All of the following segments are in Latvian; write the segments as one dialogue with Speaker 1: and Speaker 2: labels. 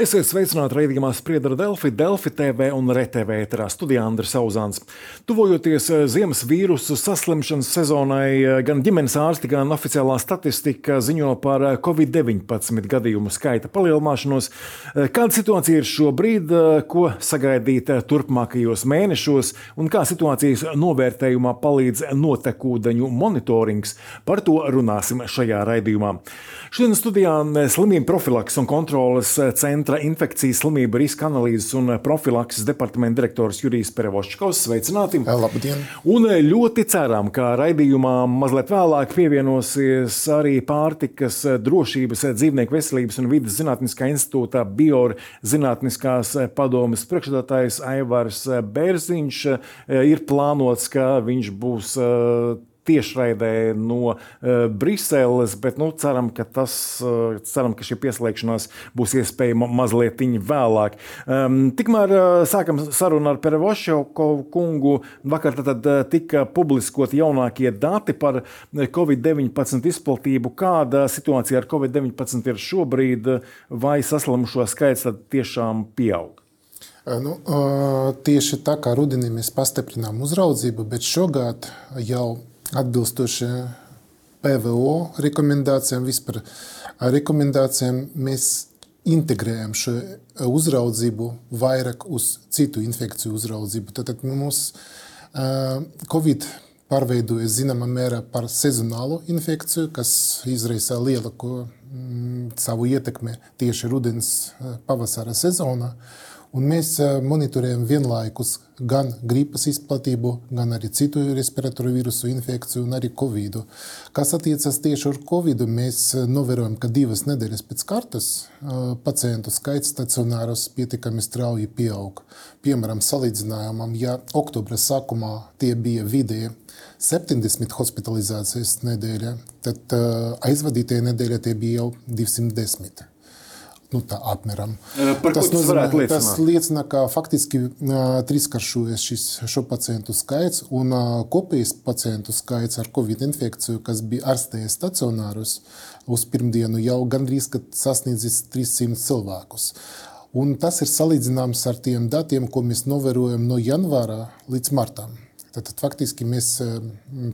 Speaker 1: Esiet sveicināti raidījumā Spriedra Delfi, Delfi TV un RTV ēterā studijā Andris Auzāns. Tuvojoties eh, ziemas vīrusu saslimšanas sezonai, eh, gan ģimenes ārsti, gan oficiālā statistika ziņo par eh, Covid-19 gadījumu skaita palielināšanos. Kāda situācija ir šobrīd, ko sagaidīt turpmākajos mēnešos un kā situācijas novērtējumā palīdz notekūdeņu monitorings? Par to runāsim šajā raidījumā. Šodien studijā slimību profilaks un kontroles centra infekcijas slimību riska analīzes un profilakses departamenta direktors Jurijs Perevošķkovs. Sveicināti!
Speaker 2: Labdien!
Speaker 1: Un ļoti ceram, ka raidījumā mazliet vēlāk pievienosies arī pārtikas drošības, dzīvnieku veselības un vidas zinātniskā institūta Biora zinātniskās padomes priekšstādātājs Aivars Bērziņš. Ir plānots, ka viņš būs tiešraidē no uh, Briseles, bet nu, ceram, ka, tas, uh, ceram, ka šī pieslēgšanās būs iespējama mazliet vēlāk. Um, tikmēr uh, sākam sarunu ar Perevošu kungu. Vakar tad, tika publiskoti jaunākie dati par Covid-19 izplatību. Kāda situācija ar Covid-19 ir šobrīd, vai saslimušo skaits tiešām pieaug?
Speaker 2: Nu, tieši tā kā rudenī mēs pastiprinām uzraudzību, bet šogad jau atbilstoši PVO rekomendācijām, vispār rekomendācijām, mēs integrējam šo uzraudzību vairāk uz citu infekciju uzraudzību. Tad mums Covid pārveidojas zināmā mērā par sezonālu infekciju, kas izraisa lielāko mm, savu ietekmi tieši rudens, pavasara sezonā. Un mēs monitorējam vienlaikus gan gripas izplatību, gan arī citu respiratoru vīrusu infekciju un arī covid. Kas attiecas tieši uz covid, mēs novērojam, ka divas nedēļas pēc kārtas pacientu skaits stacionāros pietiekami strauji pieaug. Piemēram, salīdzinājumam, ja oktobra sākumā tie bija vidēji 70 hospitalizācijas nedēļa, tad aizvadītajā nedēļā tie bija jau 210. Nu, tā apmēram.
Speaker 1: Par tas, nozīmē,
Speaker 2: tas liecina, ka faktiski trīskāršojas šis šo pacientu skaits un kopējais pacientu skaits ar covid infekciju, kas bija ārstējies stacionārus uz pirmdienu, jau gandrīz sasniedzis 300 cilvēkus. Un tas ir salīdzināms ar tiem datiem, ko mēs novērojam no janvāra līdz martam. Tad, tad faktiski mēs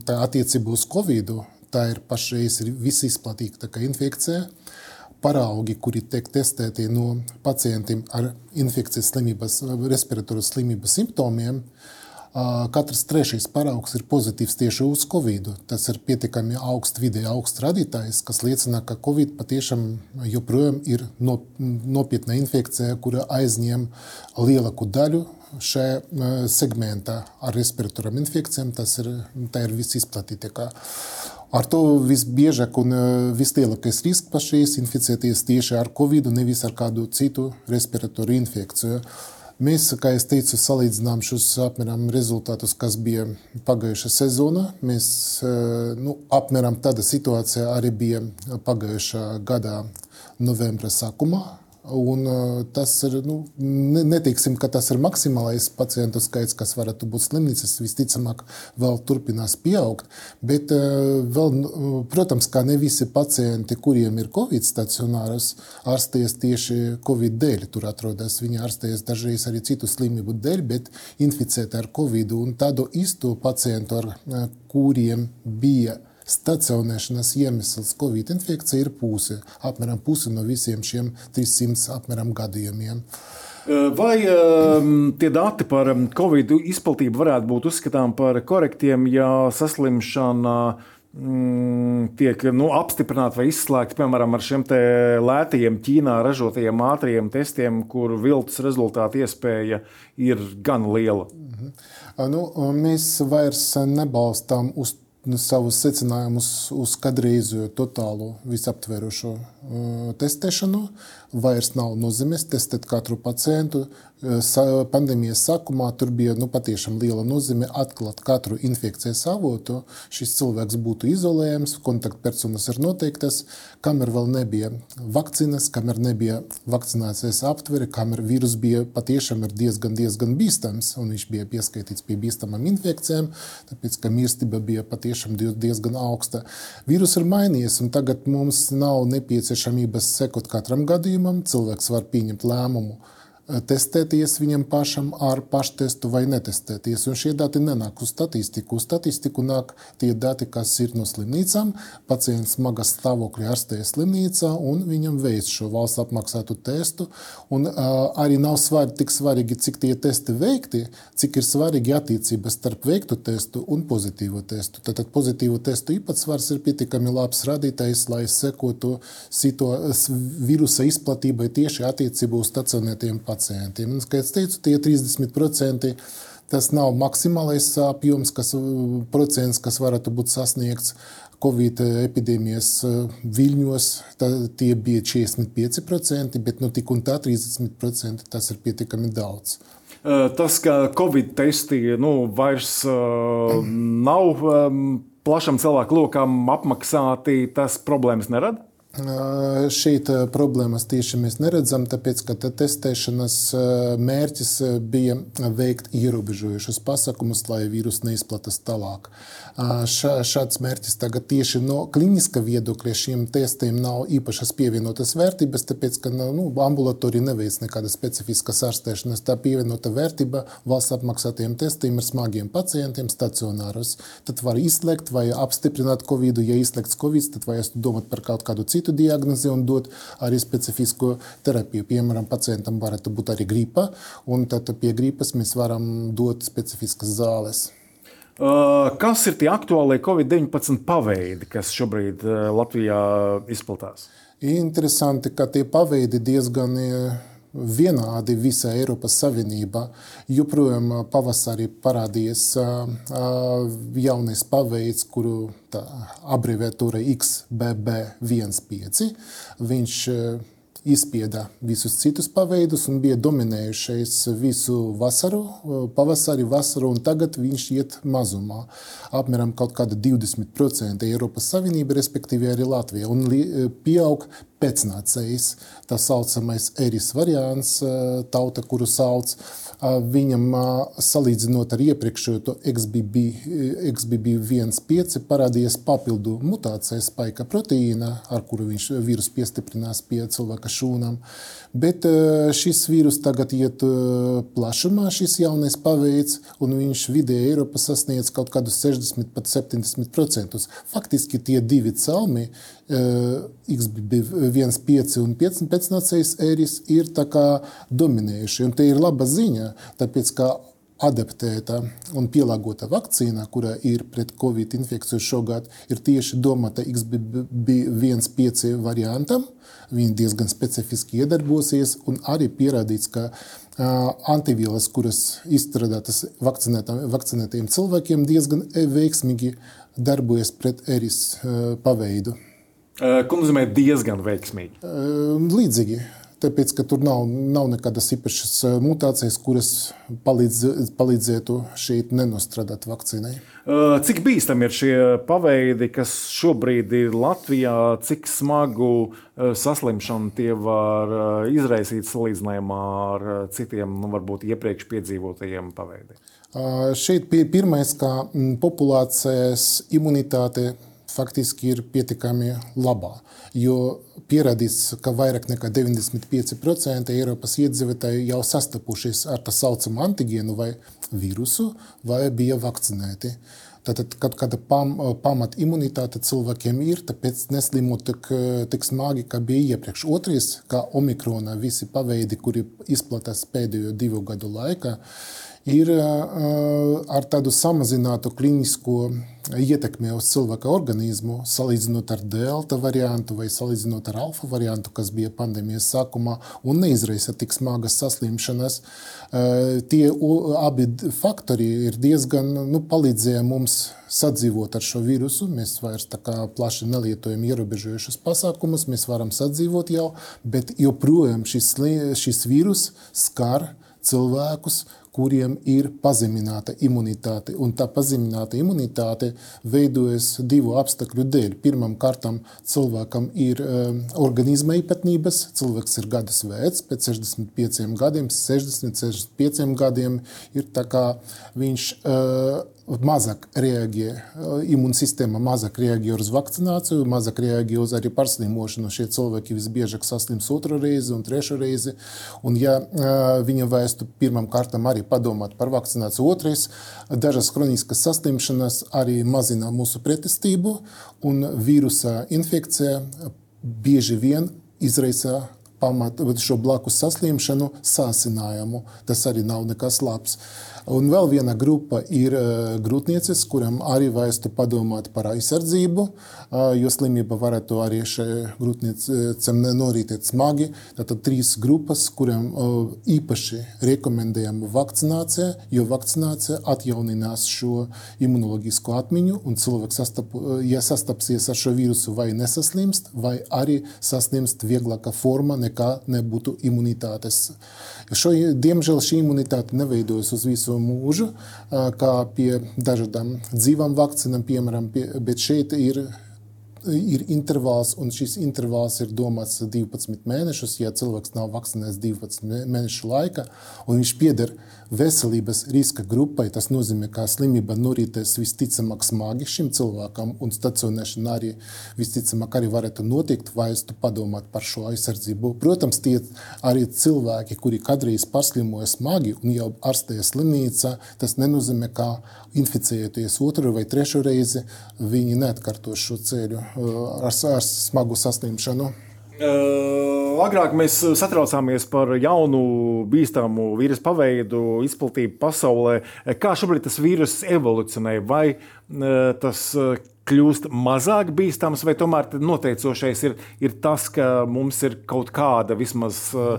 Speaker 2: tā attiecībā uz covid, tā ir pašreiz visizplatītākā infekcija paraugi, kuri tiek testēti no pacientiem ar infekcijas slimības, respiratoras slimības simptomiem, katrs trešais paraugs ir pozitīvs tieši uz covid. Tas ir pietiekami augsts, vidēji augsts radītājs, kas liecina, ka covid patiešām joprojām ir nopietna infekcija, kura aizņem lielāku daļu šajā segmentā ar respiratoram infekcijām. Tas ir, ir visizplatītākā. Ar to visbiežāk un e, vislielākais risks pašreiz inficēties tieši ar covid, nevis ar kādu citu respiratoru infekciju. Mēs, kā jau teicu, salīdzinām šos apmēram rezultātus, kas bija pagājušā sezonā. Mēs, e, nu, apmēram tāda situācija arī bija pagājušā gada novembra sākumā. Un, tas ir, nu, neteiksim, ka tas ir maksimālais pacientu skaits, kas varētu būt slimnīcas. Visticamāk, vēl turpinās pieaugt. Bet, vēl, nu, protams, kā ne visi pacienti, kuriem ir covid stacionāras, ārstējas tieši covid dēļ. Tur atrodas viņi ārstējas dažreiz arī citu slimību dēļ, bet inficēti ar covid. Un tādu īsto pacientu, ar kuriem bija Stacionēšanas iemesls Covid infekcija ir puse, apmēram puse no visiem šiem 300 apmēram gadījumiem.
Speaker 1: Vai um, tie dati par covid izplatību varētu būt uzskatām par korektiem, ja saslimšana mm, tiek nu, apstiprināta vai izslēgta, piemēram, ar šiem lētajiem Ķīnā ražotajiem ātriem testiem, kur viltus rezultātu iespēja ir gan liela? Mhm.
Speaker 2: Nu, mēs vairs nebalstām uz savus secinājumus uz kādreizu totālu visaptverošo uh, testēšanu. Vairs nav nozīmes testēt katru pacientu. Uh, pandēmijas sākumā tur bija nu, patiešām liela nozīme atklāt katru infekcijas avotu. Šis cilvēks būtu izolējams, kontaktpersonas ir noteiktas, kamēr vēl nebija vakcīnas, kamēr nebija vakcinācijas aptvere, kamēr vīrus bija patiešām diezgan, diezgan bīstams un viņš bija pieskaitīts pie bīstamām infekcijām, tāpēc ka mirstība bija patiešām tiešām diezgan augsta. Vīrus ir mainījies, un tagad mums nav nepieciešamības sekot katram gadījumam. Cilvēks var pieņemt lēmumu testēties viņam pašam ar paštestu vai netestēties. Un šie dati nenāk uz statistiku. Uz statistiku nāk tie dati, kas ir no slimnīcām. Pacients smagā stāvoklī ārstējas slimnīcā un viņam veic šo valsts apmaksātu testu. Un, uh, arī nav svarīgi, tik svarīgi, cik tie testi veikti, cik ir svarīgi attiecības starp veiktu testu un pozitīvo testu. Tātad pozitīvo testu īpatsvars ir pietiekami labs radītājs, lai sekotu vīrusa izplatībai tieši attiecībā uz stacionētiem pacientiem pacientiem. Un, kā jau teicu, tie 30% tas nav maksimālais apjoms, kas, procents, kas varētu būt sasniegts. Covid epidēmijas viļņos tie bija 45%, bet nu, tik un tā 30% tas ir pietiekami daudz.
Speaker 1: Tas, ka Covid testi nu, vairs uh, nav um, plašam cilvēku lokam apmaksāti, tas problēmas nerada?
Speaker 2: Šeit problēmas tieši mēs neredzam, tāpēc ka testēšanas mērķis bija veikt ierobežojušus pasākumus, lai vīrus neizplatās tālāk. Šāds mērķis tagad tieši no kliniskā viedokļa šiem testiem nav īpašas pievienotas vērtības, tāpēc ka nu, ambulatorija neveic nekādas specifiskas ārstēšanas. Tā pievienota vērtība valsts apmaksātiem testiem ir smagiem pacientiem stacionāros. Tad var izslēgt vai apstiprināt covid, ja izslēgts covid, tad vajag domāt par kaut kādu citu citu diagnozi un dot arī specifisko terapiju. Piemēram, pacientam varētu būt arī gripa, un tad pie gripas mēs varam dot specifiskas zāles.
Speaker 1: Kas ir tie aktuālie Covid-19 paveidi, kas šobrīd Latvijā izplatās?
Speaker 2: Interesanti, ka tie paveidi diezgan vienādi visā Eiropas Savienībā. Joprojām pavasarī parādījies jaunais paveids, kuru abreviatūra XBB15. Viņš izspieda visus citus paveidus un bija dominējušais visu vasaru, pavasari, vasaru, un tagad viņš iet mazumā. Apmēram kaut kāda 20% Eiropas Savienība, respektīvi arī Latvija, un pieaug pēcnācējs, tā saucamais eris variants, tauta, kuru sauc viņam salīdzinot ar iepriekšējo XBB, XBB1.5 parādījās papildu mutācija spēka proteīna, ar kuru viņš vīrus piestiprinās pie cilvēka šūnām. Bet šis vīrus tagad iet plašumā, šis jaunais paveids, un viņš vidēji Eiropā sasniedz kaut kādus 60 pat 70%. Faktiski tie divi celmi, XBB1.5 un pēcnācējs eris, ir dominējuši. Un te ir laba ziņa tāpēc ka adaptēta un pielāgota vakcīna, kura ir pret covid infekciju šogad, ir tieši domāta XBB1.5 variantam. Viņa diezgan specifiski iedarbosies un arī pierādīts, ka antivielas, kuras izstrādātas vakcinētiem cilvēkiem, diezgan veiksmīgi darbojas pret eris paveidu.
Speaker 1: Ko nozīmē diezgan veiksmīgi?
Speaker 2: Līdzīgi. Tāpēc, ka tur nav, nav nekādas īpašas eh, mutācijas, kuras palīdz, palīdzētu šeit nenostrādāt vakcīnai.
Speaker 1: Eh, cik bīstami ir šie paveidi, kas šobrīd ir Latvijā, cik smagu eh, saslimšanu tie var izraisīt salīdzinājumā ar citiem, nu, varbūt iepriekš piedzīvotajiem paveidiem?
Speaker 2: Šeit pirmais, kā mm, populācijas imunitāte faktiski ir pietiekami labā. Jo pierādīts, ka vairāk nekā 95% Eiropas iedzīvotāji jau sastapušies ar tā saucamu antigēnu vai vīrusu, vai bija vakcinēti. Tātad kaut kāda pam, pamat imunitāte cilvēkiem ir, tāpēc neslimot tik, tik smagi, kā bija iepriekš. Otrais, kā omikrona, visi paveidi, kuri izplatās pēdējo divu gadu laikā, ir ar tādu samazinātu klinisko ietekmi uz cilvēka organismu, salīdzinot ar delta variantu vai salīdzinot ar alfa variantu, kas bija pandēmijas sākumā un neizraisa tik smagas saslimšanas. Tie abi faktori ir diezgan nu, palīdzēja mums sadzīvot ar šo vīrusu. Mēs vairs tā kā plaši nelietojam ierobežojušus pasākumus, mēs varam sadzīvot jau, bet joprojām šis, šis vīrus skar cilvēkus, kuriem ir pazemināta imunitāte. Un tā pazemināta imunitāte veidojas divu apstākļu dēļ. Pirmkārt, cilvēkam ir um, organisma īpatnības. Cilvēks ir gadus vecs, pēc 65 gadiem, 60, 65 gadiem ir tā kā viņš. Uh, mazāk reaģē, imūnsistēma mazāk reaģē uz vakcināciju, mazāk reaģē uz arī pārslimošanu. Šie cilvēki visbiežāk saslims otru reizi un trešo reizi. Un, ja viņa vēstu pirmam kārtam arī padomāt par vakcināciju, otrais, dažas kroniskas saslimšanas arī mazina mūsu pretestību, un vīrusa infekcija bieži vien izraisa pamat, šo blakus saslimšanu sāsinājumu. Tas arī nav nekas labs. Un vēl viena grupa ir eh, grūtniecis, kuram arī vajadzētu padomāt par aizsardzību, eh, jo slimība varētu arī šai grūtniecim norītēt smagi. Tātad trīs grupas, kuriem eh, īpaši rekomendējam vakcinācija, jo vakcinācija atjauninās šo imunoloģisko atmiņu, un cilvēks, sastap, ja sastapsies ar šo vīrusu, vai nesaslimst, vai arī saslimst vieglākā forma nekā nebūtu imunitātes. Šo, diemžēl šī imunitāte neveidojas uz visu mūžu, kā pie dažādām dzīvām vakcīnām, piemēram, pie, bet šeit ir ir intervāls, un šis intervāls ir domāts 12 mēnešus. Ja cilvēks nav vakcinēts 12 mēnešu laikā, un viņš pieder veselības riska grupai, tas nozīmē, ka slimība norītēs visticamāk smagi šim cilvēkam, un stacionēšana arī visticamāk arī varētu notikt, vajadzētu padomāt par šo aizsardzību. Protams, tie arī cilvēki, kuri kādreiz paslimoja smagi un jau ārstēja slimnīcā, tas nenozīmē, ka inficējoties otru vai trešo reizi, viņi neatkārtos šo ceļu ar, ar smagu saslimšanu.
Speaker 1: Uh, agrāk mēs satraucāmies par jaunu, bīstamu vīrusu paveidu, izplatību pasaulē. Kā šobrīd tas vīrus evolucionē? Vai uh, tas kļūst mazāk bīstams, vai tomēr noteicošais ir, ir tas, ka mums ir kaut kāda vismaz uh,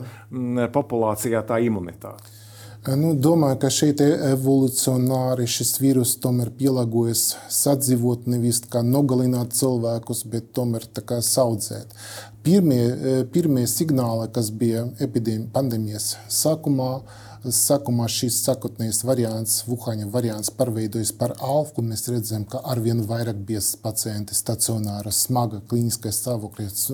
Speaker 1: populācijā tā imunitāte?
Speaker 2: Nu, domāju, ka šeit evolucionāri šis vīrus tomēr pielāgojas sadzīvot, nevis kā nogalināt cilvēkus, bet tomēr saudzēt. Pirmie, pirmie signāli, kas bija epidēmijas pandēmijas sākumā, Sākumā šis sākotnējais variants, Vuhaņa variants, pārveidojas par alfu, mēs redzam, ka arvien vairāk biezs pacienti stacionāra, smaga klīniskais stāvoklis,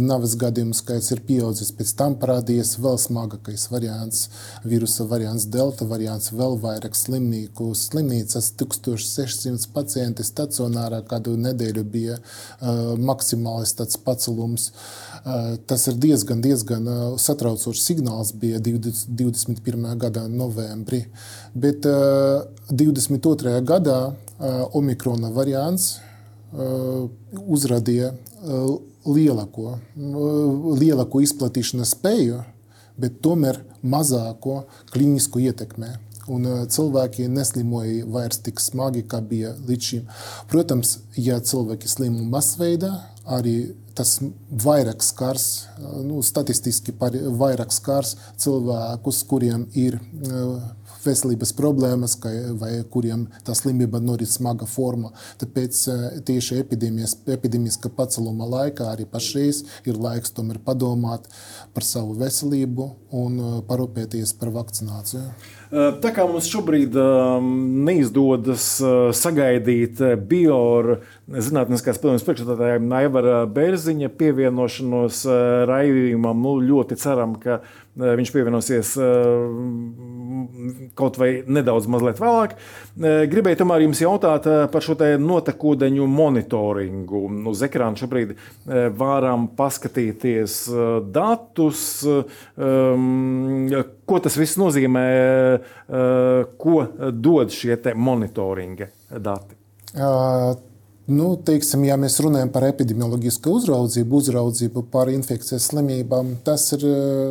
Speaker 2: navas gadījumu skaits ir pieaudzis. Pēc tam parādījies vēl smagākais variants, vīrusa variants, delta variants, vēl vairāk slimnieku. Slimnīcas 1600 pacienti stacionārā kādu nedēļu bija uh, maksimālis tāds pacelums. Uh, tas ir diezgan, diezgan uh, satraucošs signāls bija 20. 20 21. gada novembrī. Bet uh, 22. gadā uh, Omikrona variants uh, uzrādīja uh, lielāko, uh, lielāko izplatīšanas spēju, bet tomēr mazāko klīnisku ietekmi. Un uh, cilvēki neslimoja vairs tik smagi, kā bija līdz šim. Protams, ja cilvēki slimo masveidā, arī tas vairāk skars, nu, statistiski vairāk skars cilvēkus, kuriem ir veselības problēmas, vai kuriem tā slimība norit smaga forma. Tāpēc tieši epidēmiskā paceluma laikā arī pašreiz ir laiks tomēr padomāt par savu veselību un parūpēties par vakcināciju.
Speaker 1: Tā kā mums šobrīd neizdodas sagaidīt bioru zinātniskās padomjas priekšstādātājiem Naivara Bērziņa pievienošanos raidījumam, nu, ļoti ceram, ka viņš pievienosies kaut vai nedaudz vēlāk. Gribēju tomēr jums jautāt par šo notekūdeņu monitoringu. Uz ekrāna šobrīd varam paskatīties datus, ko tas viss nozīmē, ko dod šie monitoringa dati.
Speaker 2: Uh, Nu, teiksim, ja mēs runājam par epidemioloģisku uzraudzību, uzraudzību par infekcijas slimībām, tas ir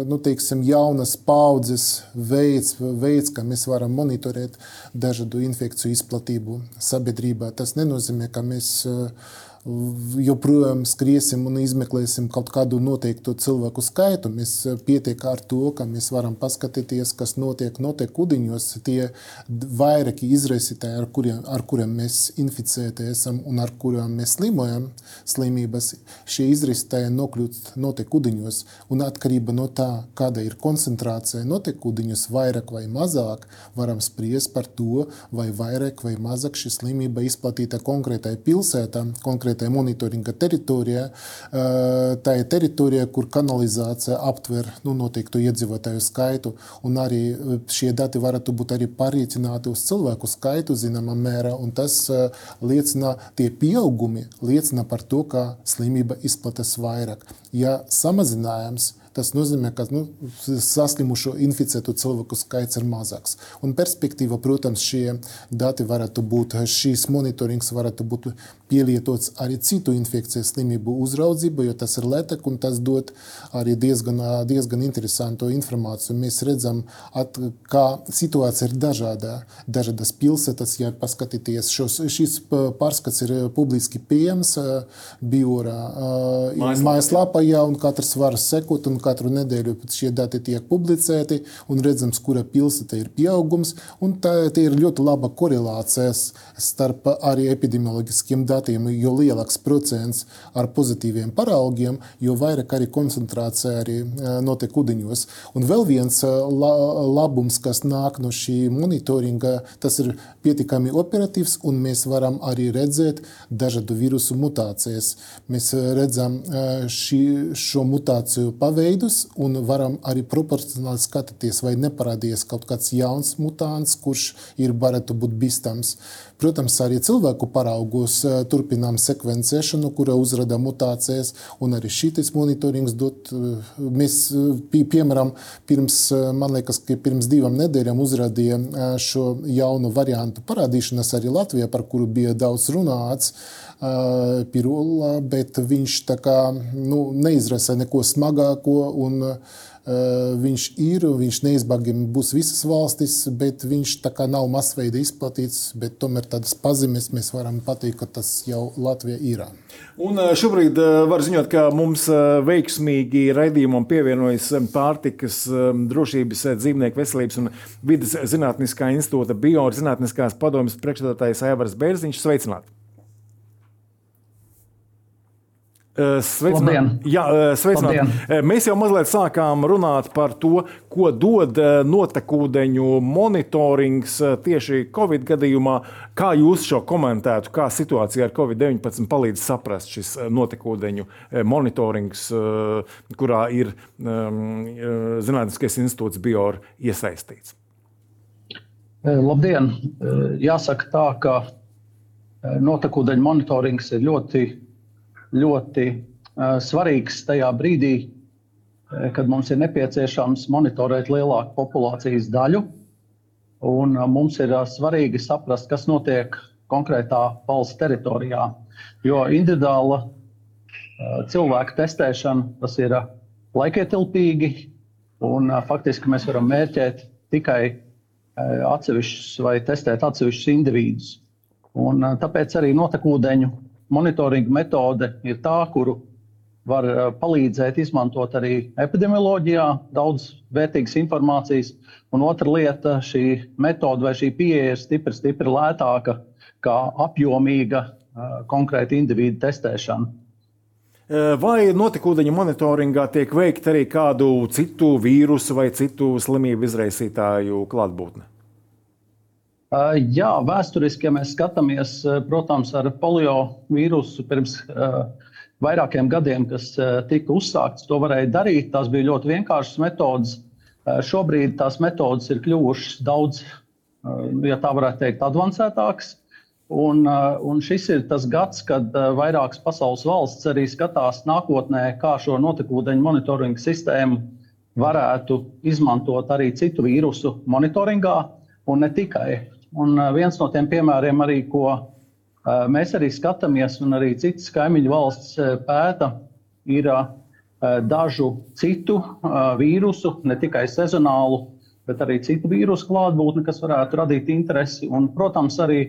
Speaker 2: nu, teiksim, jaunas paudzes veids, veids, kā mēs varam monitorēt dažādu infekciju izplatību sabiedrībā. Tas nenozīmē, ka mēs joprojām skriesim un izmeklēsim kaut kādu noteiktu cilvēku skaitu. Mēs eh, pietiek ar to, ka mēs varam paskatīties, kas notiek, notiek ūdeņos. Tie vairāki izraisītāji, ar kuriem, ar kuriem mēs inficēti esam un ar kuriem mēs slimojam, slimības, šie izraisītāji nokļūst notiek ūdeņos. Un atkarība no tā, kāda ir koncentrācija notiek ūdeņos, vairāk vai mazāk, varam spriest par to, vai vairāk vai mazāk šī slimība izplatīta konkrētai pilsētā, konkrētai konkrētajā monitoringa teritorijā. Tā ir teritorija, kur kanalizācija aptver nu, noteiktu iedzīvotāju skaitu, un arī šie dati varētu būt arī parīcināti uz cilvēku skaitu zināmā mērā, tas liecina, tie pieaugumi liecina par to, ka slimība izplatās vairāk. Ja samazinājums Tas nozīmē, ka nu, saslimušo inficētu cilvēku skaits ir mazāks. Un perspektīva, protams, šie dati varētu būt, šīs monitorings varētu būt pielietots arī citu infekciju slimību uzraudzību, jo tas ir lētāk un tas dod arī diezgan, diezgan interesantu informāciju. Mēs redzam, at, kā situācija ir dažāda. Dažādas pilsētas, ja paskatīties, šos, šis pārskats ir publiski pieejams Biora mājaslapā, ja, un katrs var sekot, un katru nedēļu šie dati tiek publicēti, un redzams, kura pilsēta ir pieaugums, un tā, tā ir ļoti laba korelācijas starp arī epidemioloģiskiem datiem jo lielāks procents ar pozitīviem paraugiem, jo vairāk arī koncentrācija arī notiek ūdeņos. Un vēl viens labums, kas nāk no šī monitoringa, tas ir pietiekami operatīvs, un mēs varam arī redzēt dažādu vīrusu mutācijas. Mēs redzam šī, šo mutāciju paveidus un varam arī proporcionāli skatīties, vai neparādījies kaut kāds jauns mutants, kurš ir varētu būt bīstams. Protams, arī cilvēku paraugos turpinām sekvencēšanu, kura uzrada mutācijas, un arī šis monitorings dot. Mēs, piemēram, pirms, man liekas, ka pirms divām nedēļām uzrādīja šo jaunu variantu parādīšanās arī Latvijā, par kuru bija daudz runāts. Pirula, bet viņš kā nu, neizrasa neko smagāko. Un, Viņš ir, viņš neizbēgami būs visas valstis, bet viņš tā kā nav masveida izplatīts, bet tomēr tādas pazīmes mēs varam pateikt, ka tas jau Latvija ir.
Speaker 1: Un šobrīd var ziņot, ka mums veiksmīgi raidījumam pievienojas pārtikas drošības, dzīvnieku veselības un vidas zinātniskā institūta biozinātniskās padomjas priekšstādātājs Aivars Bērziņš. Sveicināti! Sveicināt. Jā, sveicināt. Mēs jau mazliet sākām runāt par to, ko dod notekūdeņu monitorings tieši Covid gadījumā. Kā jūs šo komentētu, kā situācija ar Covid-19 palīdz saprast šis notekūdeņu monitorings, kurā ir Zinātniskais institūts Bior iesaistīts?
Speaker 3: Labdien! Jāsaka tā, ka notekūdeņu monitorings ir ļoti ļoti svarīgs tajā brīdī, kad mums ir nepieciešams monitorēt lielāku populācijas daļu. Un, mums ir svarīgi saprast, kas notiek konkrētā valsts teritorijā. Jo individuāla cilvēku testēšana tas ir laikietilpīgi, un faktiski mēs varam mērķēt tikai atsevišķus vai testēt atsevišķus individus. Un, tāpēc arī notekūdeņu monitoringa metode ir tā, kuru var eh, palīdzēt izmantot arī epidemioloģijā, daudz vērtīgas informācijas. Un otra lieta, šī metode vai šī pieeja ir stipri, stipri lētāka kā apjomīga eh, konkrēta individu testēšana.
Speaker 1: Eh, vai notekūdeņa monitoringā tiek veikta arī kādu citu vīrusu vai citu slimību izraisītāju klātbūtne?
Speaker 3: Jā, vēsturiski, ja mēs skatāmies, protams, ar polio vīrusu pirms vairākiem gadiem, kas tika uzsākts, to varēja darīt. Tās bija ļoti vienkāršas metodas. Šobrīd tās metodas ir kļuvušas daudz, ja tā varētu teikt, avansētākas. Un, un šis ir tas gads, kad vairākas pasaules valsts arī skatās nākotnē, kā šo notekūdeņu monitoringa sistēmu varētu izmantot arī citu vīrusu monitoringā, un ne tikai. Un viens no tiem piemēriem, arī, ko mēs arī skatāmies, un arī citas kaimiņu valsts pēta, ir dažu citu vīrusu, ne tikai sezonālu, bet arī citu vīrusu klātbūtni, kas varētu radīt interesi. Un, protams, arī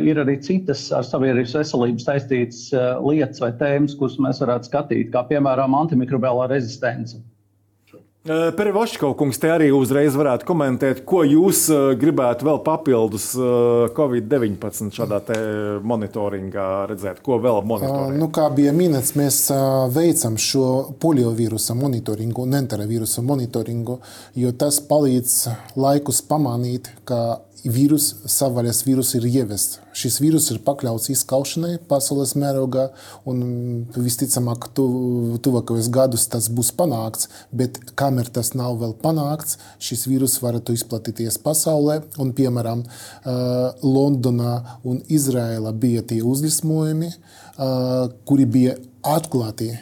Speaker 3: ir arī citas ar sabiedrības veselību saistītas lietas vai tēmas, kuras mēs varētu skatīt, kā piemēram antimikrobiālā rezistence.
Speaker 1: Perivoškau kungs te arī uzreiz varētu komentēt, ko jūs gribētu vēl papildus Covid-19 šādā monitoringā redzēt, ko vēl monitorēt?
Speaker 2: Nu, kā bija minēts, mēs veicam šo poliovīrusa monitoringu un enteravīrusa monitoringu, jo tas palīdz laikus pamanīt, ka vīrus, savvaļas vīrus ir ievests. Šis vīrus ir pakļauts izskaušanai pasaules mērogā, un visticamāk, tu, tuvākajos gados tas būs panākts. Bet kamēr tas nav vēl panākts, šis vīrus varētu izplatīties pasaulē. Un, piemēram, Londonā un Izrēlā bija tie uzlismojumi, kuri bija atklāti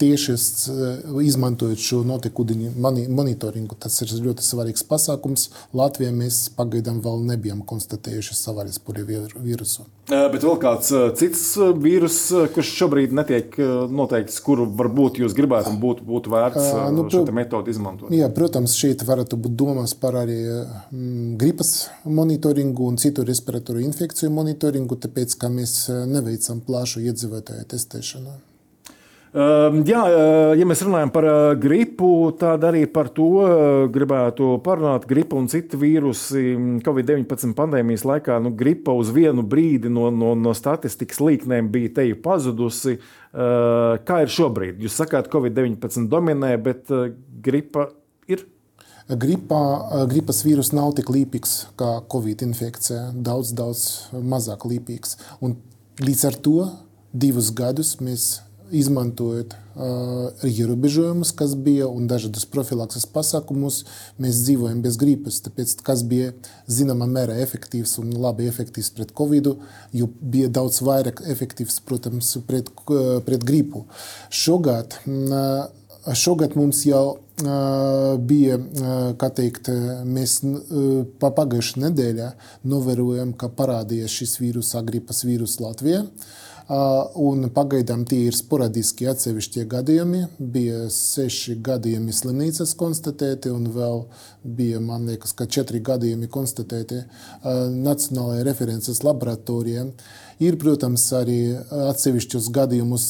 Speaker 2: tieši eh, izmantojot šo notekūdeņu monitoringu. Tas ir ļoti svarīgs pasākums. Latvijā mēs pagaidām vēl nebijām konstatējuši savvaļas vīrusu.
Speaker 1: Bet vēl kāds cits vīrus, kurš šobrīd netiek noteikts, kuru varbūt jūs gribētu un būtu, būtu vērts nu, šo metodi izmantot?
Speaker 2: Jā, protams, šeit varētu būt domas par arī gripas monitoringu un citu respiratoru infekciju monitoringu, tāpēc, ka mēs neveicam plašu iedzīvotāju testēšanu.
Speaker 1: Ehm, jā, eh, ja mēs runājam par eh, gripu, tad arī par to eh, gribētu parunāt. Gripa un citi vīrusi mm, Covid-19 pandēmijas laikā. Nu, gripa uz vienu brīdi no, no, no statistikas līknēm bija te pazudusi. Kā ir šobrīd? Jūs sakāt, ka Covid-19 dominē, bet gripa ir.
Speaker 2: Gripa, gripas vīrus nav tik līdzīgs kā Covid infekcija. Daudz, daudz mazāk līdzīgs. Līdz ar to divus gadus mēs izmantojot uh, ierobežojumus, kas bija un dažādus profilakses pasākumus, mēs dzīvojam bez gripas. Tāpēc, kas bija zināmā mērā efektīvs un labi efektīvs pret covid, jo bija daudz vairāk efektīvs, protams, pret, pret gripu. Šogad, uh, šogad mums jau uh, bija, kā teikt, mēs pagājušajā nedēļā novērojam, ka parādījās šis vīrus, gripas vīrus Latvijā. Un pagaidām tie ir sporadiski atsevišķie gadījumi. Bija seši gadījumi slimnīcas konstatēti, un vēl bija, man liekas, četri gadījumi konstatēti Nacionālajā references laboratorijā. Ir, protams, arī atsevišķos gadījumus,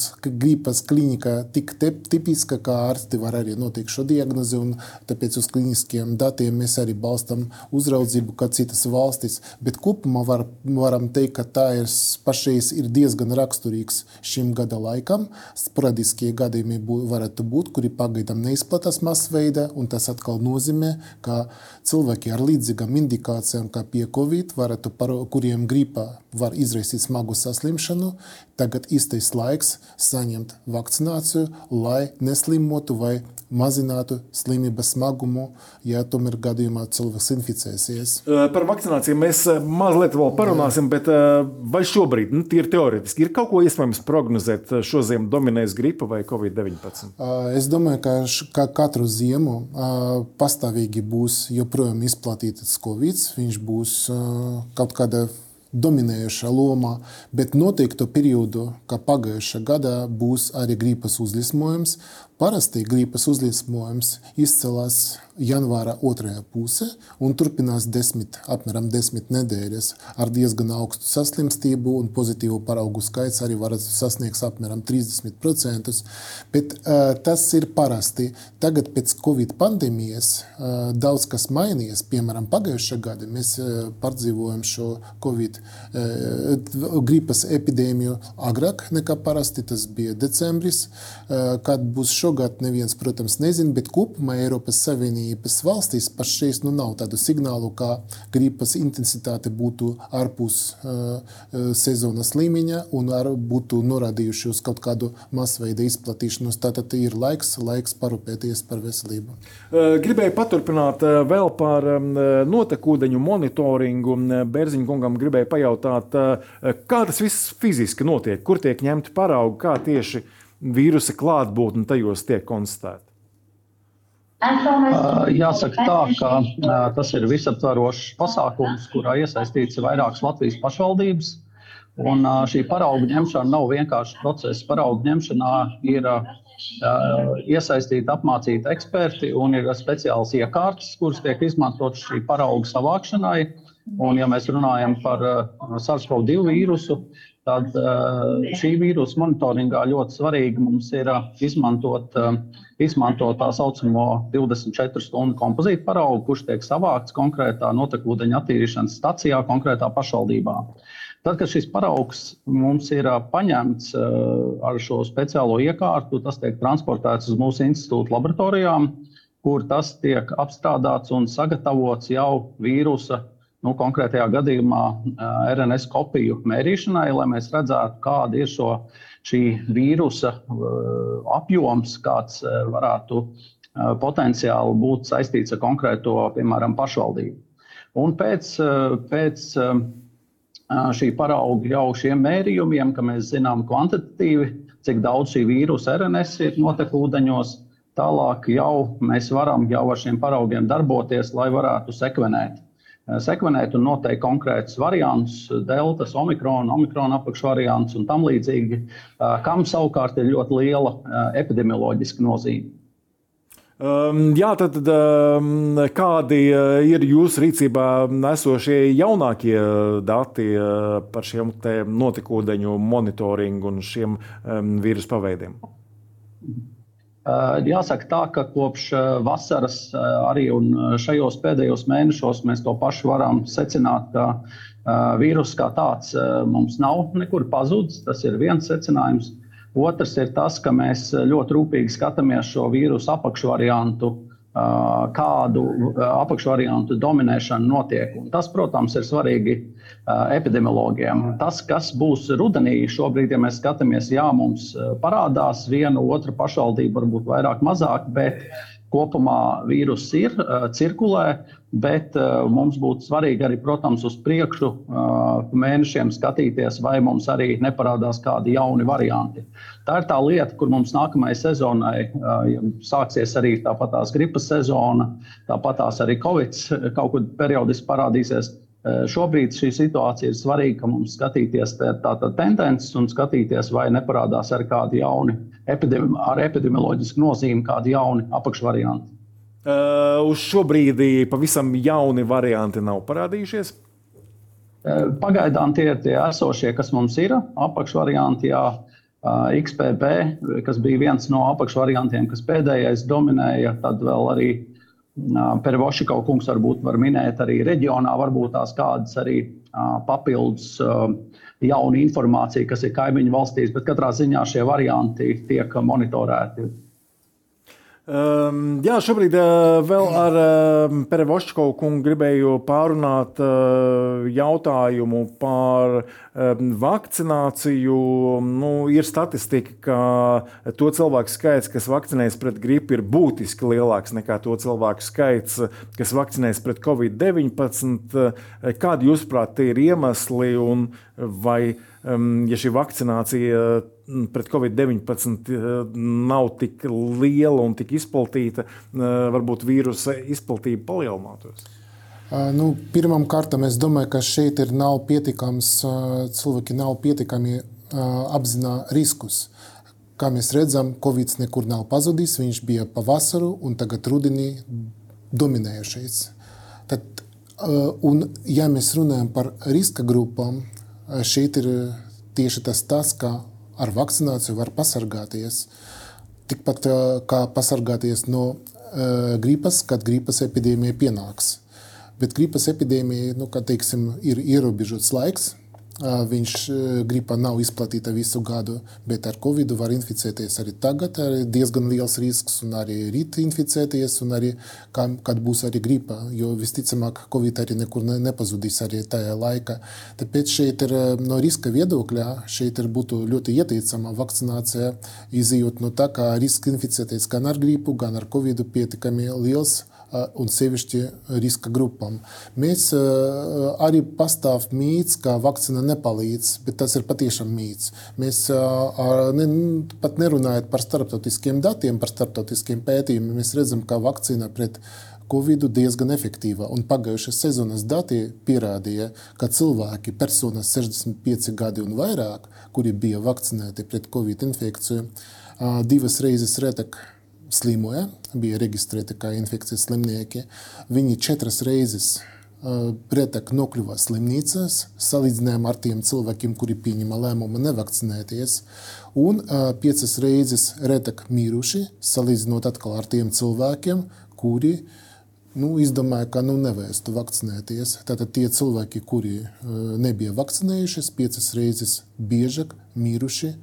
Speaker 2: gripas klinika tik tipiska, ka ārsti var arī noteikt šo diagnozi, un tāpēc uz kliniskiem datiem mēs arī balstam uzraudzību, kā citas valstis. Bet kopumā var, varam teikt, ka tā ir pašreiz ir diezgan raksturīgs šim gada laikam. Sporadiskie gadījumi bū, varētu būt, kuri pagaidām neizplatās masveida, un tas atkal nozīmē, ka cilvēki ar līdzīgām indikācijām, kā pie Covid, varētu, par kuriem gripa var izraisīt smagu saslimšanu, tagad īstais laiks saņemt vakcināciju, lai neslimotu vai mazinātu slimības smagumu, ja tomēr gadījumā cilvēks inficēsies.
Speaker 1: Par vakcināciju mēs mazliet vēl parunāsim, Jā. bet vai šobrīd, nu, tīri teorētiski, ir kaut ko iespējams prognozēt šo ziemu dominēs gripa vai covid-19?
Speaker 2: Es domāju, ka, ka katru ziemu pastāvīgi būs joprojām izplatīts covid, viņš būs kaut kāda dominējoša loma, bet noteiktu periodu, kā pagājušā gadā, būs arī gripas uzlismojums. Parasti gripas uzlismojums izcelās janvāra otrajā pusē un turpinās desmit, apmēram desmit nedēļas ar diezgan augstu saslimstību un pozitīvu paraugu skaits arī var sasniegt apmēram 30%. Bet uh, tas ir parasti. Tagad pēc Covid pandēmijas uh, daudz kas mainījies. Piemēram, pagājušā gada mēs uh, pārdzīvojam šo Covid uh, gripas epidēmiju agrāk nekā parasti. Tas bija decembris, uh, kad būs šo Šogad neviens, protams, nezina, bet kopumā Eiropas Savienības valstīs pašreiz nu, nav tādu signālu, ka gripas intensitāte būtu ārpus uh, sezonas līmeņa un ar, būtu norādījuši uz kaut kādu masveida izplatīšanos. Tātad ir laiks, laiks parūpēties par veselību.
Speaker 1: Gribēju paturpināt vēl par notekūdeņu monitoringu. Bērziņa kungam gribēju pajautāt, kā tas viss fiziski notiek, kur tiek ņemti paraugi, kā tieši vīrusa klātbūtne tajos tiek konstatēta?
Speaker 3: Jāsaka tā, ka tas ir visaptvarošs pasākums, kurā iesaistīts vairākas Latvijas pašvaldības. Un šī paraugu ņemšana nav vienkārši process. Paraugu ņemšanā ir iesaistīti apmācīti eksperti un ir speciāls iekārtas, kuras tiek izmantotas šī paraugu savākšanai. Un, ja mēs runājam par SARS-CoV-2 vīrusu, tad šī vīrusu monitoringā ļoti svarīgi mums ir izmantot, izmantot tā saucamo 24 stundu kompozītu paraugu, kurš tiek savākts konkrētā notekūdeņa attīrīšanas stacijā, konkrētā pašvaldībā. Tad, kad šis paraugs mums ir paņemts ar šo speciālo iekārtu, tas tiek transportēts uz mūsu institūta laboratorijām, kur tas tiek apstrādāts un sagatavots jau vīrusa nu, konkrētajā gadījumā RNS kopiju mērīšanai, lai mēs redzētu, kāda ir šo, šī vīrusa apjoms, kāds varētu potenciāli būt saistīts ar konkrēto, piemēram, pašvaldību. Un pēc, pēc šī parauga jau šiem mērījumiem, ka mēs zinām kvantitatīvi, cik daudz šī vīrusa RNS ir notekūdeņos, tālāk jau mēs varam jau ar šiem paraugiem darboties, lai varētu sekvenēt sekvenēt un noteikt konkrētus variantus, deltas, omikrona, omikrona apakšvariants un tam līdzīgi, kam savukārt ir ļoti liela epidemioloģiska nozīme.
Speaker 1: Um, jā, tad, um, kādi ir jūsu rīcībā esošie jaunākie dati par šiem notikūdeņu monitoringu un šiem um, vīrusu paveidiem?
Speaker 3: Mhm. Jāsaka tā, ka kopš vasaras arī un šajos pēdējos mēnešos mēs to pašu varam secināt, ka vīruss kā tāds mums nav nekur pazudis. Tas ir viens secinājums. Otrs ir tas, ka mēs ļoti rūpīgi skatāmies šo vīrusu apakšvariantu kādu apakšvariantu dominēšana notiek. Un tas, protams, ir svarīgi epidemiologiem. Tas, kas būs rudenī, šobrīd, ja mēs skatāmies, jā, mums parādās viena, otra pašvaldība, varbūt vairāk, mazāk, bet kopumā vīruss ir, cirkulē, bet mums būtu svarīgi arī, protams, uz priekšu mēnešiem skatīties, vai mums arī neparādās kādi jauni varianti. Tā ir tā lieta, kur mums nākamajai sezonai sāksies arī tāpatās gripas sezona, tāpatās arī Covid kaut kur periodiski parādīsies. Šobrīd šī situācija ir svarīga, ka mums skatīties tātad tendences un skatīties, vai neparādās arī kādi jauni epidemi ar epidemioloģisku nozīmi, kādi jauni apakšvarianti.
Speaker 1: Uh, uz šo brīdi pavisam jauni varianti nav parādījušies.
Speaker 3: Uh, pagaidām tie ir tie esošie, kas mums ir apakšvarianti. Jā. Uh, XPB, kas bija viens no apakšvariantiem, kas pēdējais dominēja, tad vēl arī Pervošikau kungs varbūt var minēt arī reģionā, varbūt tās kādas arī papildus jauna informācija, kas ir kaimiņu valstīs, bet katrā ziņā šie varianti tiek monitorēti.
Speaker 1: Um, jā, šobrīd uh, vēl ar uh, Perevoškovu kungu gribēju pārunāt uh, jautājumu par uh, vakcināciju. Nu, ir statistika, ka to cilvēku skaits, kas vakcinējas pret gripu, ir būtiski lielāks nekā to cilvēku skaits, kas vakcinējas pret covid-19. Kādi, jūsuprāt, ir iemesli un vai um, ja šī vakcinācija pret covid-19 eh, nav tik liela un tik izplatīta, eh, varbūt vīrusa izplatība palielinātos?
Speaker 2: Nu, Pirmkārt, es domāju, ka šeit ir nav pietiekams, cilvēki nav pietiekami apzinā riskus. Kā mēs redzam, Covid nekur nav pazudis. Viņš bija pavasaru un tagad rudenī dominējušais. Tad, un, ja mēs runājam par riska grupām, šeit ir tieši tas, tas ka ar vakcināciju var pasargāties. Tikpat kā pasargāties no gripas, kad gripas epidēmija pienāks. Bet gripas epidēmija nu, teiksim, ir ierobežots laiks, Viņš gripa nav izplatīta visu gadu, bet ar covid var inficēties arī tagad. Ir diezgan liels risks, un arī rīt inficēties, un arī kad būs arī gripa. Jo visticamāk, covid arī nekur nepazudīs arī tajā laikā. Tāpēc šeit ir no riska viedokļa, šeit ir būtu ļoti ieteicama vakcinācija, izjūt no tā, ka risks inficēties gan ar gripu, gan ar covid pietiekami liels un sevišķi riska grupām. Mēs arī pastāv mīts, ka vakcīna nepalīdz, bet tas ir patiešām mīts. Mēs ne, pat nerunājot par starptautiskiem datiem, par starptautiskiem pētījumiem, mēs redzam, ka vakcīna pret Covid diezgan efektīva. Un pagājušā sezonas dati pierādīja, ka cilvēki, personas 65 gadi un vairāk, kuri bija vakcinēti pret Covid infekciju, divas reizes retāk slimoja, bija reģistrēti kā infekcijas slimnieki. Viņi četras reizes retāk nokļuva slimnīcās, salīdzinājumā ar tiem cilvēkiem, kuri pieņēma lēmumu nevakcinēties, un piecas reizes retāk miruši, salīdzinot atkal ar tiem cilvēkiem, kuri nu, izdomāja, ka nu, nevērstu vakcinēties. Tātad tie cilvēki, kuri nebija vakcinējušies, piecas reizes biežāk miruši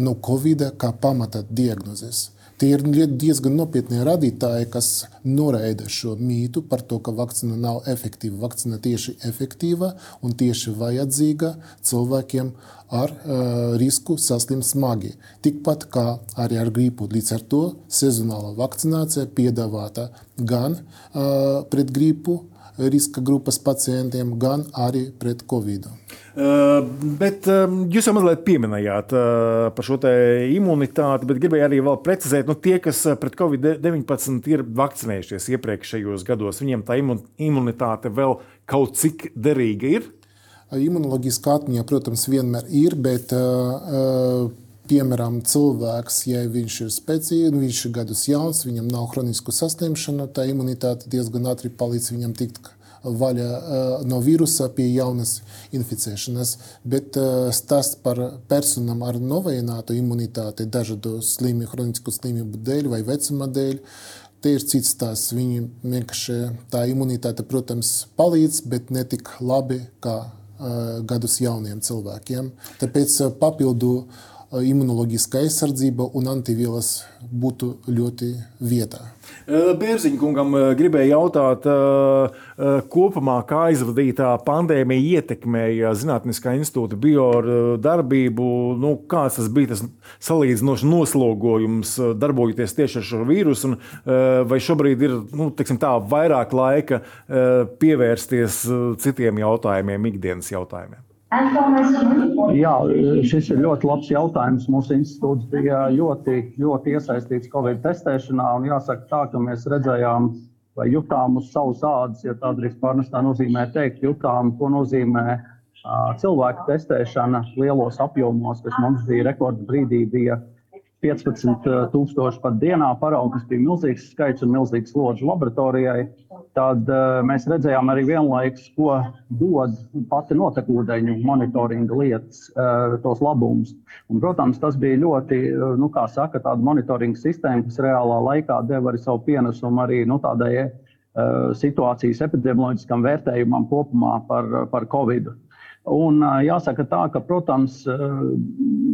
Speaker 2: no Covid kā pamata diagnozes. Tie ir diezgan nopietni rādītāji, kas noraida šo mītu par to, ka vakcīna nav efektīva. Vakcīna tieši efektīva un tieši vajadzīga cilvēkiem ar uh, risku saslimt smagi. Tikpat kā arī ar gripu. Līdz ar to sezonāla vakcinācija piedāvāta gan uh, pret gripu, riska grupas pacientiem, gan arī pret covid.
Speaker 1: Uh, bet uh, jūs jau mazliet pieminējāt uh, par šo imunitāti, bet gribēju arī vēl precizēt, nu, tie, kas pret covid-19 ir vakcinējušies iepriekšējos gados, viņiem tā imunitāte vēl kaut cik derīga ir?
Speaker 2: Imunoloģiskā atmiņa, protams, vienmēr ir, bet piemēram, cilvēks, ja viņš ir spēcīgs, viņš ir gadus jauns, viņam nav chronisku saslimšanu, tā imunitāte diezgan ātri palīdz viņam tikt vaļā no vīrusa pie jaunas inficēšanas. Bet stāsts par personām ar novājinātu imunitāti dažādu slimību, chronisku slimību dēļ vai vecuma dēļ. Te ir cits stāsts. Viņi vienkārši tā imunitāte, protams, palīdz, bet ne tik labi kā uh, gadus jauniem cilvēkiem. Tāpēc papildu uh, imunoloģiska aizsardzība un antivielas būtu ļoti vietā.
Speaker 1: Bērziņa kungam gribēja jautāt, kopumā, kā aizvadītā pandēmija ietekmēja Zinātniskā institūta biodarbību. Nu, kāds tas bija tas salīdzinošs noslogojums, darbojoties tieši ar šo vīrusu? Vai šobrīd ir nu, tā, vairāk laika pievērsties citiem jautājumiem, ikdienas jautājumiem?
Speaker 3: Jā, šis ir ļoti labs jautājums. Mūsu institūts bija ļoti, ļoti iesaistīts Covid testēšanā. Jāsaka, tā, ka mēs redzējām vai jutām uz savas ādas, ja tā drīkst pārnestā nozīmē teikt, jutām, ko nozīmē cilvēku testēšana lielos apjomos, kas mums bija rekords brīdī. Bija 15,000 pat dienā paraugu, kas bija milzīgs skaits un milzīgs slodzi laboratorijai. Tad uh, mēs redzējām arī vienlaikus, ko dod pati notekūdeņu monitoringa lietas, uh, tos labumus. Un, protams, tas bija ļoti, nu, kā saka, tāda monitoringa sistēma, kas reālā laikā deva arī savu pienesumu arī nu, tādai uh, situācijas epidemioloģiskam vērtējumam kopumā par, par Covid. -u. Un jāsaka tā, ka, protams,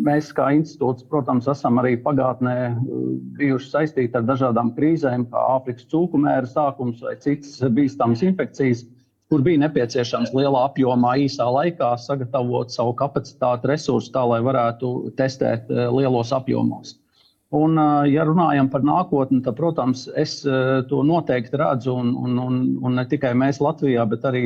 Speaker 3: mēs kā institūts, protams, esam arī pagātnē bijuši saistīti ar dažādām krīzēm, kā Āfrikas cūkumēra sākums vai citas bīstamas infekcijas, kur bija nepieciešams lielā apjomā, īsā laikā sagatavot savu kapacitāti, resursus tā, lai varētu testēt lielos apjomos. Un, ja runājam par nākotni, tad, protams, es to noteikti redzu, un, un, un, un ne tikai mēs Latvijā, bet arī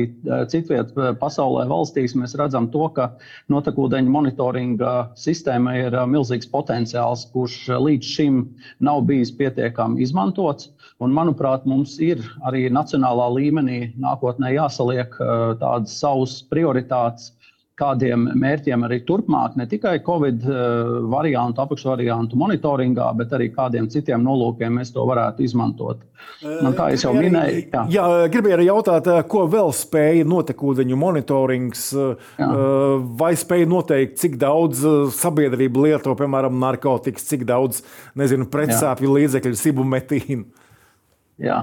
Speaker 3: citviet pasaulē valstīs mēs redzam to, ka notekūdeņu monitoringa sistēma ir milzīgs potenciāls, kurš līdz šim nav bijis pietiekami izmantots. Un, manuprāt, mums ir arī nacionālā līmenī nākotnē jāsaliek tādas savas prioritātes kādiem mērķiem arī turpmāk, ne tikai Covid eh, variantu, apakšvariantu monitoringā, bet arī kādiem citiem nolūkiem mēs to varētu izmantot.
Speaker 1: Man, kā jau minēju, jā. jā, gribēju arī jautāt, eh, ko vēl spēja notekūdeņu monitorings, eh, jā. vai spēja noteikt, cik daudz sabiedrība lieto, piemēram, narkotikas, cik daudz, nezinu, pretsāpju līdzekļu, sibumetīnu.
Speaker 3: Jā.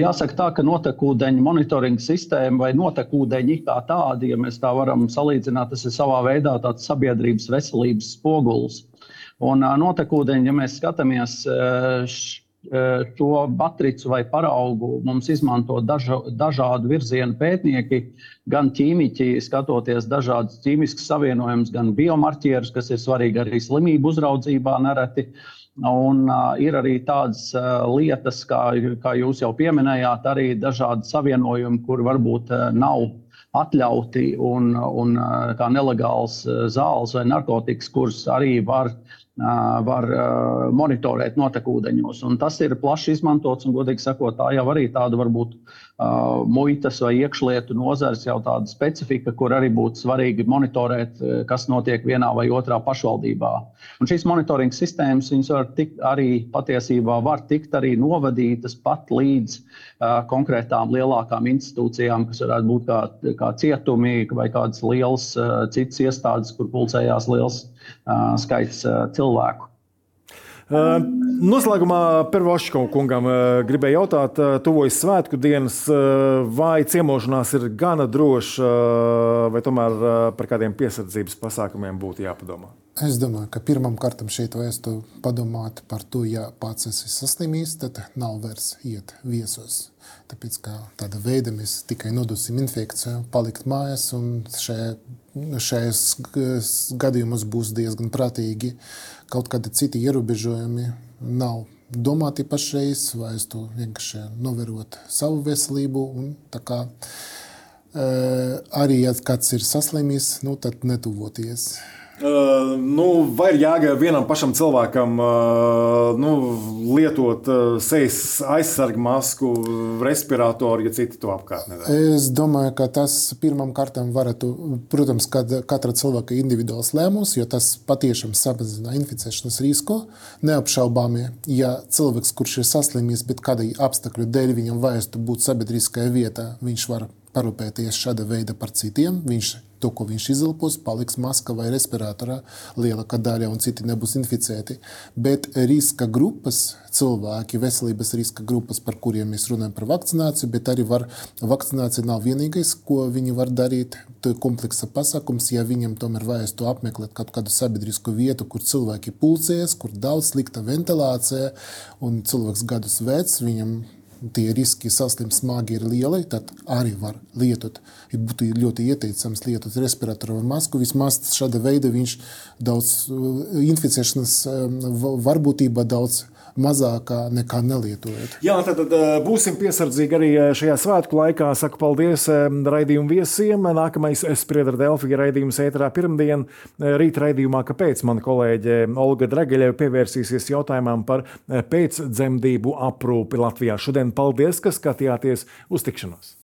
Speaker 3: Jāsaka, tā, ka notekūdeņa monitoringa sistēma vai notekūdeņi kā tādi, ja mēs tā varam salīdzināt, tas ir savā veidā tāds sabiedrības veselības spogulis. Un notekūdeņi, ja mēs skatāmies šo matricu vai paraugu, mums izmanto daža, dažādu virzienu pētnieki, gan ķīmiķi, skatoties dažādas ķīmiskas savienojumus, gan biomarķierus, kas ir svarīgi arī slimību uzraudzībā nereti. Uh, Un, uh, ir arī tādas uh, lietas, kā, kā jūs jau pieminējāt, arī dažādi savienojumi, kur varbūt uh, nav atļauti un, un kā nelegāls zāles vai narkotikas, kuras arī var var monitorēt notekūdeņos. Un tas ir plaši izmantots, un, godīgi sakot, tā jau arī tāda varbūt muitas vai iekšlietu nozares jau tāda specifika, kur arī būtu svarīgi monitorēt, kas notiek vienā vai otrā pašvaldībā. Un šīs monitoringa sistēmas var tikt, arī patiesībā var tikt arī novadītas pat līdz konkrētām lielākām institūcijām, kas varētu būt kā, kā cietumi vai kādas lielas uh, citas iestādes, kur pulcējās liels skaits cilvēku.
Speaker 1: Noslēgumā Pervoškam kungam uh, gribēju jautāt, tuvojas svētku dienas, vai ciemošanās ir gana droša, vai tomēr par kādiem piesardzības pasākumiem būtu jāpadomā?
Speaker 2: Es domāju, ka pirmam kārtam šeit vajadzētu padomāt par to, ja pats esi saslimījis, tad nav vairs iet viesos. Tāpēc tāda veida mēs tikai nodosim infekciju, palikt mājās, un šajos gadījumos būs diezgan prātīgi kaut kādi citi ierobežojumi nav domāti pašreiz, vai es to vienkārši novērot savu veselību. Kā, e, arī, ja kāds ir saslimis, nu, tad netuvoties.
Speaker 1: Uh, nu, vai ir jēga vienam pašam cilvēkam uh, nu, lietot uh, sejas aizsargu masku, respiratoru, ja citi to apkārt nedara?
Speaker 2: Es domāju, ka tas pirmām kārtām varētu, protams, kad katra cilvēka individuāls lēmums, jo tas patiešām samazina inficēšanas risku. Neapšaubāmi, ja cilvēks, kurš ir saslimis, bet kādai apstākļu dēļ viņam vajadzētu būt sabiedriskajā vietā, viņš var parūpēties šāda veida par citiem. Viņš to, ko viņš izelpos, paliks maskā vai respiratorā, lielākā daļa, un citi nebūs inficēti. Bet riska grupas, cilvēki, veselības riska grupas, par kuriem mēs runājam par vakcināciju, bet arī var, vakcinācija nav vienīgais, ko viņi var darīt. Tā ir kompleksa pasākums, ja viņam tomēr vajag to apmeklēt kaut kādu sabiedrisku vietu, kur cilvēki pulcējas, kur daudz slikta ventilācija un cilvēks gadus vecs, viņam tie riski saslimt smagi ir lieli, tad arī var lietot. Ir būtu ļoti ieteicams lietot respiratoru masku. Vismaz šāda veida viņš daudz inficēšanas varbūtība daudz mazākā nekā nelietojot.
Speaker 1: Jā, tad, tad eh, būsim piesardzīgi arī eh, šajā svētku laikā. Saku paldies eh, raidījumu viesiem. Nākamais spriedra Delfija raidījums ēterā pirmdien. Rīt raidījumā, kāpēc mana kolēģe Olga Drageļeva pievērsīsies jautājumam par pēcdzemdību aprūpi Latvijā. Šodien paldies, ka skatījāties uz tikšanos!